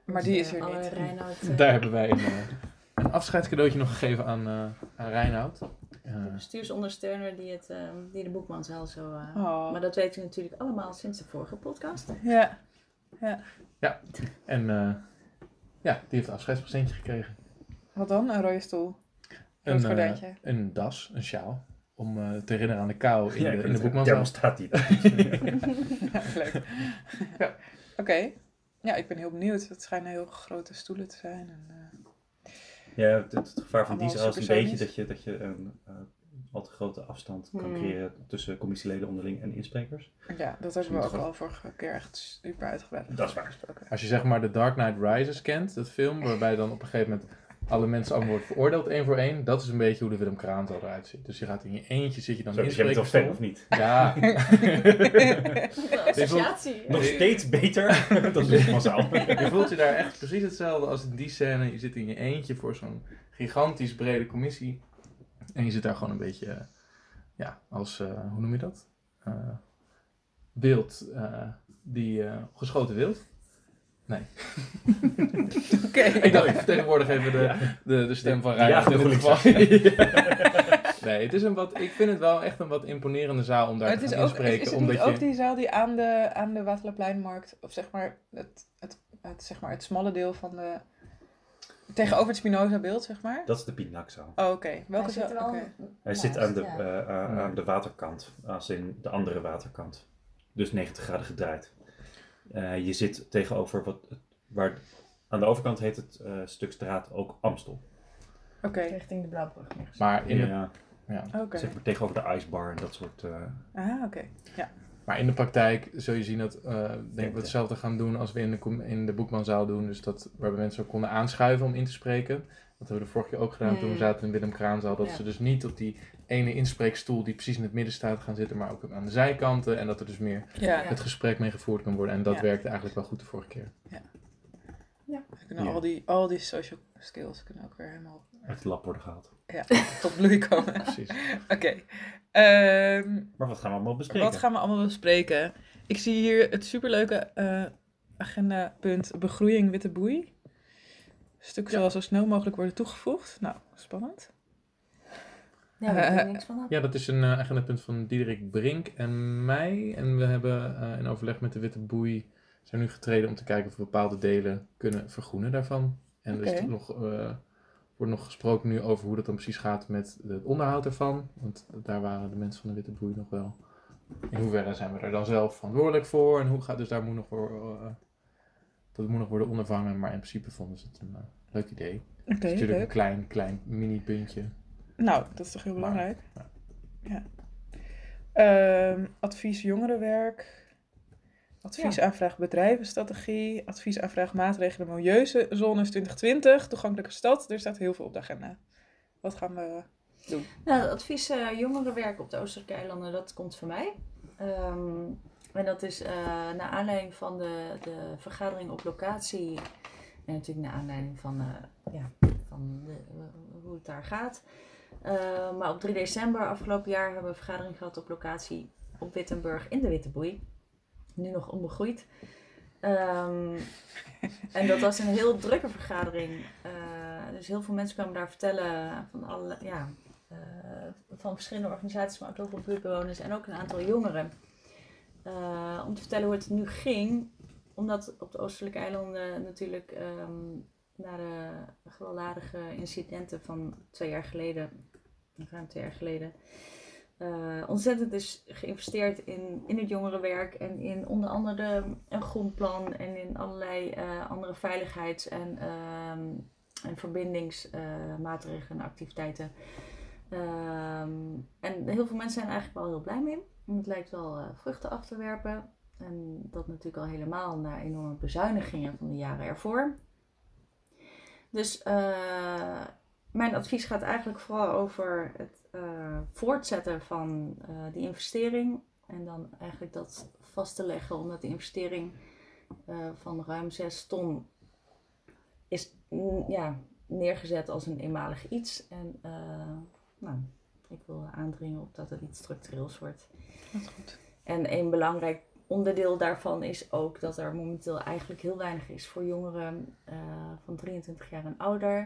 Maar die is er niet. Reinoud, eh, Daar hebben wij een, eh, een afscheidscadeautje nog gegeven aan, eh aan Reinoud. Eh, de bestuursondersteuner die, het, eh, die de zo... eh, Oh. Maar dat weet u natuurlijk allemaal sinds de vorige podcast. Ja. en eh, ja, die heeft een afscheidspresentje gekregen. Wat dan? Een rode stoel. Een, eh, een das, een sjaal. Om eh, te herinneren aan de kou in Ja, de, in de weet het. boekmanzaal. Thermostaat die. Ja, leuk. Ja. Oké. Ja, ik ben heel benieuwd. Het schijnen heel grote stoelen te zijn. En, eh, Ja, het, het gevaar van die Allemaal zaal is een beetje dat je, dat je een eh, al te grote afstand kan Hmm. creëren tussen commissieleden onderling en insprekers. ja, dat hebben we ook al vorige keer echt super uitgebreid Dat is waar. Als je zeg maar The Dark Knight Rises kent, dat film, waarbij dan op een gegeven moment alle mensen allemaal worden veroordeeld één voor één. Dat is een beetje hoe de Willem Kraan eruit ziet. Dus je gaat in je eentje, zit je dan in dus bent wel fan of niet? Ja. Associatie. Nog steeds beter dan de boekmanzaal. Je voelt je daar echt precies hetzelfde als in die scène. Je zit in je eentje voor zo'n gigantisch brede commissie. En je zit daar gewoon een beetje, eh, ja, als, eh, hoe noem je dat? Eh beeld, eh, die eh, geschoten wild. Nee. Oké. Ik dacht, ik vertegenwoordig even de, de, de stem van De Rijn. in jagende dit geval. Nee, het is een wat, ik vind het wel echt een wat imponerende zaal om daar Maar te het is, gaan ook, is, inspreken. is het omdat niet je, ook die zaal die aan de, aan de Waterloopleinmarkt, of zeg maar het, het, het, zeg maar het smalle deel van de... Tegenover het Spinoza-beeld, zeg maar? Dat is de Piet Nakzaal. Oh, oké. Welke Hij zit zaal? er wel Oké. Hij zit aan de, ja. eh, eh, aan de waterkant, als in de andere waterkant. Dus 90 graden gedraaid. Eh, je zit tegenover wat, waar, aan de overkant heet het eh, stuk straat ook Amstel. Oké. Richting de Blauwbrug. maar, in de, Ja, ja. Oké. zeg maar tegenover de icebar en dat soort... eh, Ah, oké. maar in de praktijk zul je zien dat eh denk Ja, ik we hetzelfde gaan doen als we in de, in de boekmanzaal doen. Dus dat waarbij mensen ook konden aanschuiven om in te spreken. Dat hebben we de vorige keer ook gedaan toen we Mm. zaten in Willem Kraanzaal. Dat Ja. ze dus niet op die ene inspreekstoel die precies in het midden staat gaan zitten, maar ook aan de zijkanten. En dat er dus meer Ja, Ja. het gesprek mee gevoerd kan worden. En dat Ja. werkte eigenlijk wel goed de vorige keer. we kunnen Ja. al, die, al die social skills kunnen ook weer helemaal Uit het lab worden gehaald. ja, tot bloei komen. Precies. Oké. Ehm, Maar wat gaan we allemaal bespreken? wat gaan we allemaal bespreken? Ik zie hier het superleuke eh agendapunt begroeiing witte boei. Stuk zal zo snel mogelijk worden toegevoegd. Nou, spannend. Ja, daar weet ik niks van. Ja, dat is een uh, agendapunt van Diederik Brink en mij. En we hebben eh, in overleg met de Witte Boei zijn nu getreden om te kijken of we bepaalde delen kunnen vergroenen daarvan. En er er nog, eh, wordt nog gesproken nu over hoe dat dan precies gaat met het onderhoud ervan. Want daar waren de mensen van de Witte Boei nog wel. In hoeverre zijn we er dan zelf verantwoordelijk voor? En hoe gaat dus daar moet nog voor, eh, dat moet nog worden ondervangen. Maar in principe vonden ze het een eh, leuk idee. Het is natuurlijk een klein, klein mini-puntje. Nou, dat is toch heel Maar, belangrijk. ja. Ja. Ehm, advies jongerenwerk. Adviesaanvraag bedrijvenstrategie. Adviesaanvraag maatregelen milieuzones 2020. Toegankelijke stad. Er staat heel veel op de agenda. Wat gaan we doen? Nou, het advies eh, jongerenwerk op de Oostelijke eilanden, dat komt van mij. Ehm, en dat is eh naar aanleiding van de, de vergadering op locatie. En natuurlijk naar aanleiding van, eh, ja, van de, hoe het daar gaat. Eh, maar op 3 december afgelopen jaar hebben we een vergadering gehad op locatie op Wittenburg in de Witte Boei. Nu nog onbegroeid. Ehm, en dat was een heel drukke vergadering. Eh, dus heel veel mensen kwamen daar vertellen van alle, ja, eh, van verschillende organisaties, maar ook heel veel buurtbewoners en ook een aantal jongeren. Om te vertellen hoe het nu ging, omdat op de Oostelijke eilanden natuurlijk ehm, na de gewelddadige incidenten van twee jaar geleden, ruim twee jaar geleden, eh, ontzettend is geïnvesteerd in, in het jongerenwerk en in onder andere de, een groenplan en in allerlei eh, andere veiligheids- en, ehm, en verbindingsmaatregelen en activiteiten. Ehm, en heel veel mensen zijn eigenlijk wel heel blij mee. Het lijkt wel eh, vruchten af te werpen. En dat natuurlijk al helemaal na enorme bezuinigingen van de jaren ervoor. Dus eh, mijn advies gaat eigenlijk vooral over het eh, voortzetten van eh, die investering. En dan eigenlijk dat vast te leggen, omdat die investering van ruim 6 ton is mm, ja, neergezet als een eenmalig iets. En nou, ik wil aandringen op dat het iets structureels wordt. Dat is goed. En een belangrijk onderdeel daarvan is ook dat er momenteel eigenlijk heel weinig is voor jongeren eh, van 23 jaar en ouder.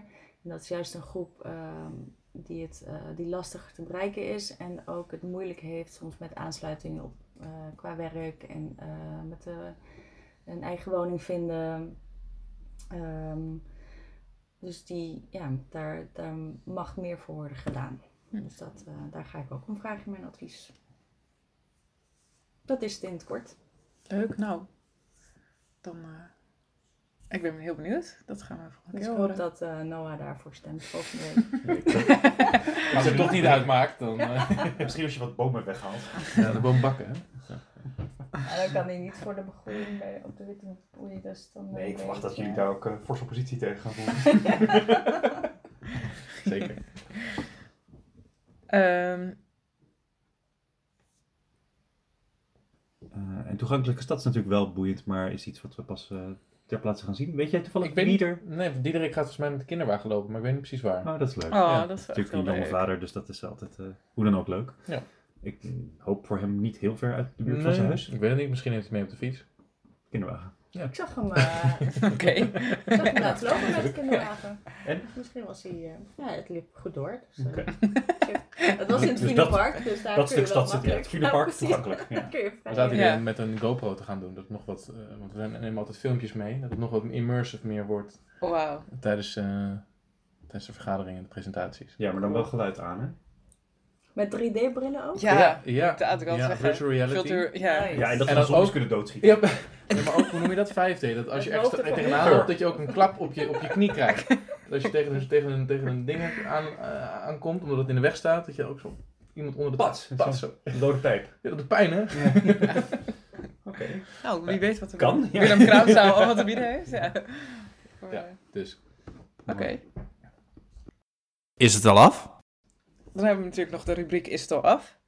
En dat is juist een groep ehm, die, het, eh, die lastiger te bereiken is en ook het moeilijk heeft soms met aansluiting op, eh, qua werk en met de, een eigen woning vinden. Ehm, dus die, ja, daar, daar mag meer voor worden gedaan. Hm. Dus dat, daar ga ik ook om vragen in mijn advies. Dat is het in het kort. Leuk, nou. Dan, eh, ik ben heel benieuwd. Dat gaan we volgende Dus keer ik hoop horen. dat eh, Noah daarvoor stemt volgende week. Als het toch niet uitmaakt, dan eh Misschien als je wat bomen weghaalt. ja, de boom bakken. Hè? En dan kan hij niet voor de begroeiing bij, op de witte boei. Dus dan, Nee, ik verwacht dat jullie ja. daar ook uh, forse oppositie tegen gaan voeren. Zeker. Ehm, en toegankelijke stad is natuurlijk wel boeiend, maar is iets wat we pas eh, ter plaatse gaan zien. Weet jij toevallig Ik weet er... Nee, Diederik gaat volgens mij met de kinderwagen lopen, maar ik weet niet precies waar. Oh, dat is leuk. oh, Ja, dat is natuurlijk een jonge vader, dus dat is altijd eh, hoe dan ook leuk. Ja. Ik hoop voor hem niet heel ver uit de buurt van zijn huis. Ik weet het niet, misschien heeft hij mee op de fiets. Kinderwagen. Ik zag hem, eh, Oké. ik zag hem laten lopen met de kinderwagen. En? Misschien was hij... eh, ja, het liep goed door. Dus, eh, Oké. het was in het Dus dus daar Dat je stuk stad zit ja, makkelijk... het Ja, precies. toegankelijk. Ja. We zaten in. Ja. hier met een GoPro te gaan doen, dat het nog wat, eh, want we nemen altijd filmpjes mee, dat het nog wat immersive meer wordt Oh, Wauw. tijdens, eh, tijdens de vergaderingen en de presentaties. ja, maar dan wel geluid aan, hè? Met 3D-brillen ook? Ja, ja, dat al ja, zeggen. virtual reality. Filter, ja. Ja, en dat we dan zombies ook- kunnen doodschieten. Ja, maar ook, hoe noem je dat? 5D. Dat als je ervan tegenaan loopt, dat je ook een klap op je, op je knie krijgt. Dat als je tegen, een- tegen, een, tegen een ding aan, eh, aankomt, omdat het in de weg staat, dat je ook zo iemand onder de Pats. Pats, zo. Een dode pijp. Ja, dat doet pijn, hè? Oké. Nou, wie weet wat er Kan, ja. Willem Kraamzaal allemaal te bieden heeft. Ja. Ja. Dus. Oké. Is het al af? Dan hebben we natuurlijk nog de rubriek Is het al af?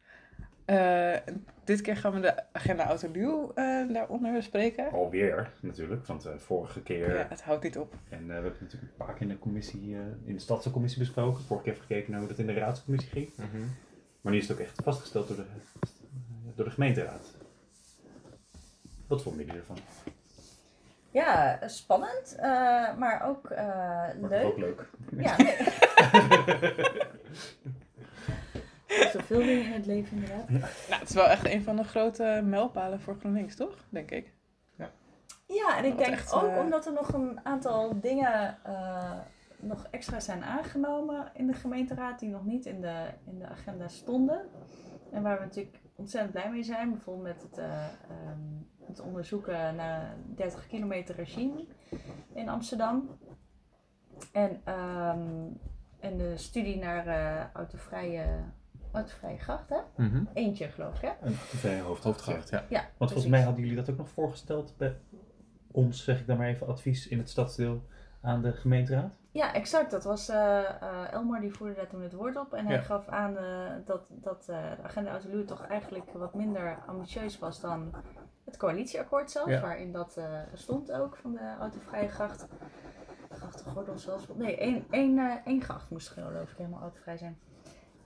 Eh, dit keer gaan we de agenda Autoluw eh daaronder bespreken. Alweer, natuurlijk, want de vorige keer. Ja, het houdt niet op. En eh, we hebben het natuurlijk een paar keer in de, commissie, eh, in de stadscommissie besproken. Vorige keer even gekeken naar hoe dat in de raadscommissie ging. Maar nu is het ook echt vastgesteld door de, door de gemeenteraad. Wat vonden jullie ervan? Ja, spannend, eh, maar ook eh, Maar leuk. Ook leuk. Ja, nee. Zoveel dingen in het leven inderdaad. Nou, het is wel echt een van de grote mijlpalen voor GroenLinks, toch? Denk ik. Ja, en ik denk echt, ook eh, omdat er nog een aantal dingen eh, nog extra zijn aangenomen in de gemeenteraad die nog niet in de, in de agenda stonden. En waar we natuurlijk ontzettend blij mee zijn. Bijvoorbeeld met het, eh, ehm, het onderzoeken naar 30 kilometer regime in Amsterdam. En, ehm, en de studie naar eh, autovrije, autovrije gracht, hè? Mhm. Eentje geloof ik, hè? Een vrije hoofdgracht. Hoofdgracht, ja. Ja, Want volgens mij hadden jullie dat ook nog voorgesteld bij ons, zeg ik dan maar even, advies in het stadsdeel aan de gemeenteraad. Ja, exact. Dat was eh, eh, Elmar die voerde daar toen het woord op. En hij Ja. gaf aan eh, dat, dat eh, de agenda Autoluw toch eigenlijk wat minder ambitieus was dan het coalitieakkoord zelf. Ja. Waarin dat eh, stond ook van de autovrije gracht. Grachtengordel zelfs. Nee, één, één, eh, één gracht moest geloof ik helemaal autovrij zijn.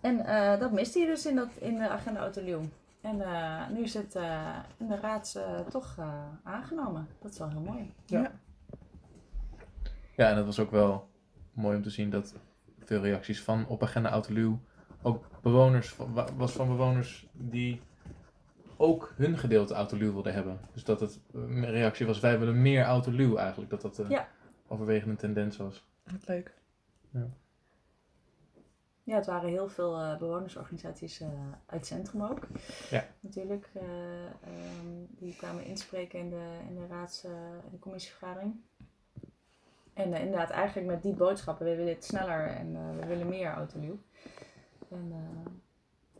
En eh, dat miste hij dus in, dat, in de agenda Autoluw. En eh, nu is het eh, in de raad eh, toch eh, aangenomen. Dat is wel heel mooi. Ja. Ja, en dat was ook wel mooi om te zien dat veel reacties van op agenda Autoluw ook bewoners was van bewoners die ook hun gedeelte Autoluw wilden hebben. Dus dat het een reactie was, wij willen meer Autoluw eigenlijk. Dat dat de Ja. overwegende tendens was. Wat leuk. Ja, het waren heel veel eh, bewonersorganisaties eh, uit het centrum ook. Ja. Natuurlijk, eh, ehm, die kwamen inspreken in de, in de raads- in de commissievergadering. En inderdaad, eigenlijk met die boodschappen, we willen het sneller en we willen meer autoluw. En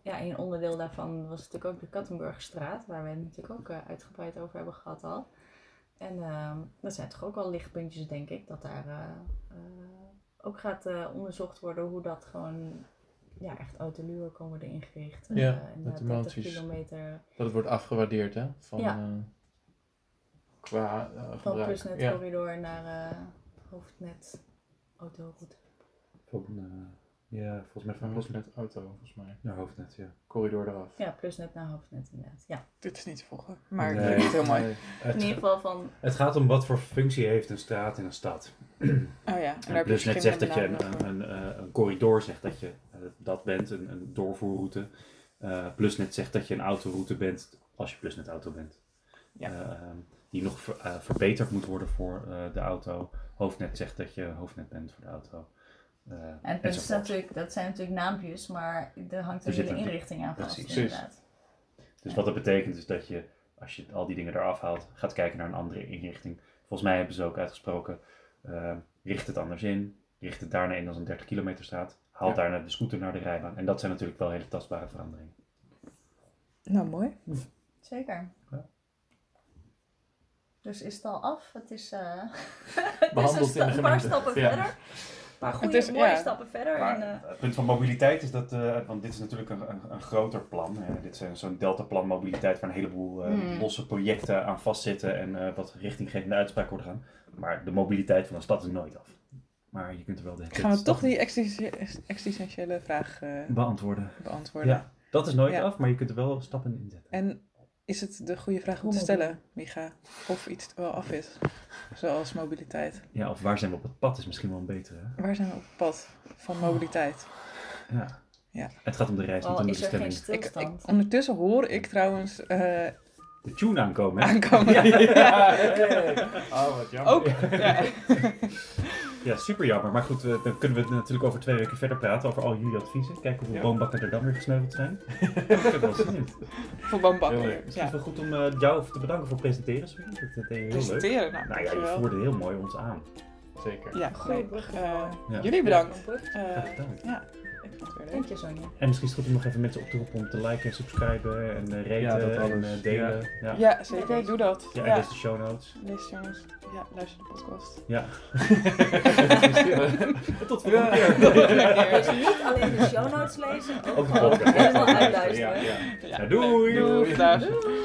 ja, een onderdeel daarvan was natuurlijk ook de Kattenburgerstraat, waar we het natuurlijk ook uitgebreid over hebben gehad al. En ehm, dat zijn toch ook wel lichtpuntjes, denk ik, dat daar ook gaat eh, onderzocht worden hoe dat gewoon ja, echt autoluwen kan worden ingericht. Ja, Eh, inderdaad, met 30 emoties. kilometer Dat het wordt afgewaardeerd, hè? Van, Ja. eh, qua eh, van gebruik. Plusnet Ja. corridor naar eh, hoofdnet autoroute. Van, eh, ja, volgens mij van Plusnet Auto, volgens mij. naar hoofdnet, ja. Corridor eraf. Ja, Plusnet naar hoofdnet inderdaad. Ja. Dit is niet te volgen. Maar ik Nee. vind het heel mooi. Nee. In Het, ieder geval van, het gaat om wat voor functie heeft een straat in een stad. Oh ja, en En Plusnet zegt dat je een, een, een, een corridor zegt dat je eh, dat bent, een, een doorvoerroute. Eh, Plusnet zegt dat je een autoroute bent als je Plusnet auto bent. Ja. Eh, ehm, die nog ver- eh, verbeterd moet worden voor eh, de auto. Hoofdnet zegt dat je hoofdnet bent voor de auto. Eh, en dat, is natuurlijk, dat zijn natuurlijk naampjes, maar er hangt Er een hele inrichting aan vast precies. inderdaad. Dus wat dat betekent is dat je, als je al die dingen eraf haalt, gaat kijken naar een andere inrichting. Volgens mij hebben ze ook uitgesproken, eh, richt het anders in. Richt het daarna in als een 30 kilometer straat. Haal Ja. daarna de scooter naar de rijbaan. En dat zijn natuurlijk wel hele tastbare veranderingen. Nou, mooi. Zeker. Ja. Dus is het al af? Het is, eh Behandeld het is in de een, sta- een paar stappen Ja. verder. Paar goede, is- mooie ja. stappen verder. Maar en, eh, het punt van mobiliteit is dat, eh, want dit is natuurlijk een, een, een groter plan. Hè. Dit is zo'n deltaplan mobiliteit waar een heleboel eh, Hmm. losse projecten aan vastzitten en eh, wat richtinggevende uitspraken worden gaan. Maar de mobiliteit van een stad is nooit af. Maar je kunt er wel de Gaan we toch die existentiële vraag eh, beantwoorden. beantwoorden? Ja, dat is nooit Ja. af, maar je kunt er wel stappen in zetten. En is het de goede vraag om te stellen, Micha? Of iets wel af is? Zoals mobiliteit. Ja, of waar zijn we op het pad is misschien wel een betere. Hè? Waar zijn we op het pad van mobiliteit? Ja. Ja. Het gaat om de reis, niet al om de is er geen bestemming. Ik, ik, ondertussen hoor ik trouwens eh, De tune aankomen, hè? aankomen. Ja, Oh, wat jammer. Ook. Ja. Ja, super jammer. Maar goed, eh, dan kunnen we natuurlijk over twee weken verder praten over al jullie adviezen. Kijken hoeveel Ja. boombakken er dan weer gesneuveld zijn. Ik heb wel zin in. Voor Bambakker. Heel leuk. Misschien Ja. is het wel goed om eh, jou te bedanken voor presenteren. Sorry. Dat, dat deed je heel leuk. Presenteren. Nou, Nou ja, je voerde heel mooi ons aan. Zeker. Ja, brug. eh, Ja. Jullie bedankt. Eh, gedaan. ja, Dank je, Sonja. En misschien is het goed om nog even mensen op te roepen om te liken en subscriben en eh, raten Ja, dat en eh, delen. Ja, ja. Ja, zeker. Doe dat. en Ja, lees de show notes. lees jongens. Ja, luister de podcast. Ja. Tot volgende keer. Dus niet alleen de show notes lezen, ook Ook de podcast. helemaal uitluisteren. ja, ja. Ja, Ja, doei. Doei. Dag. Doei.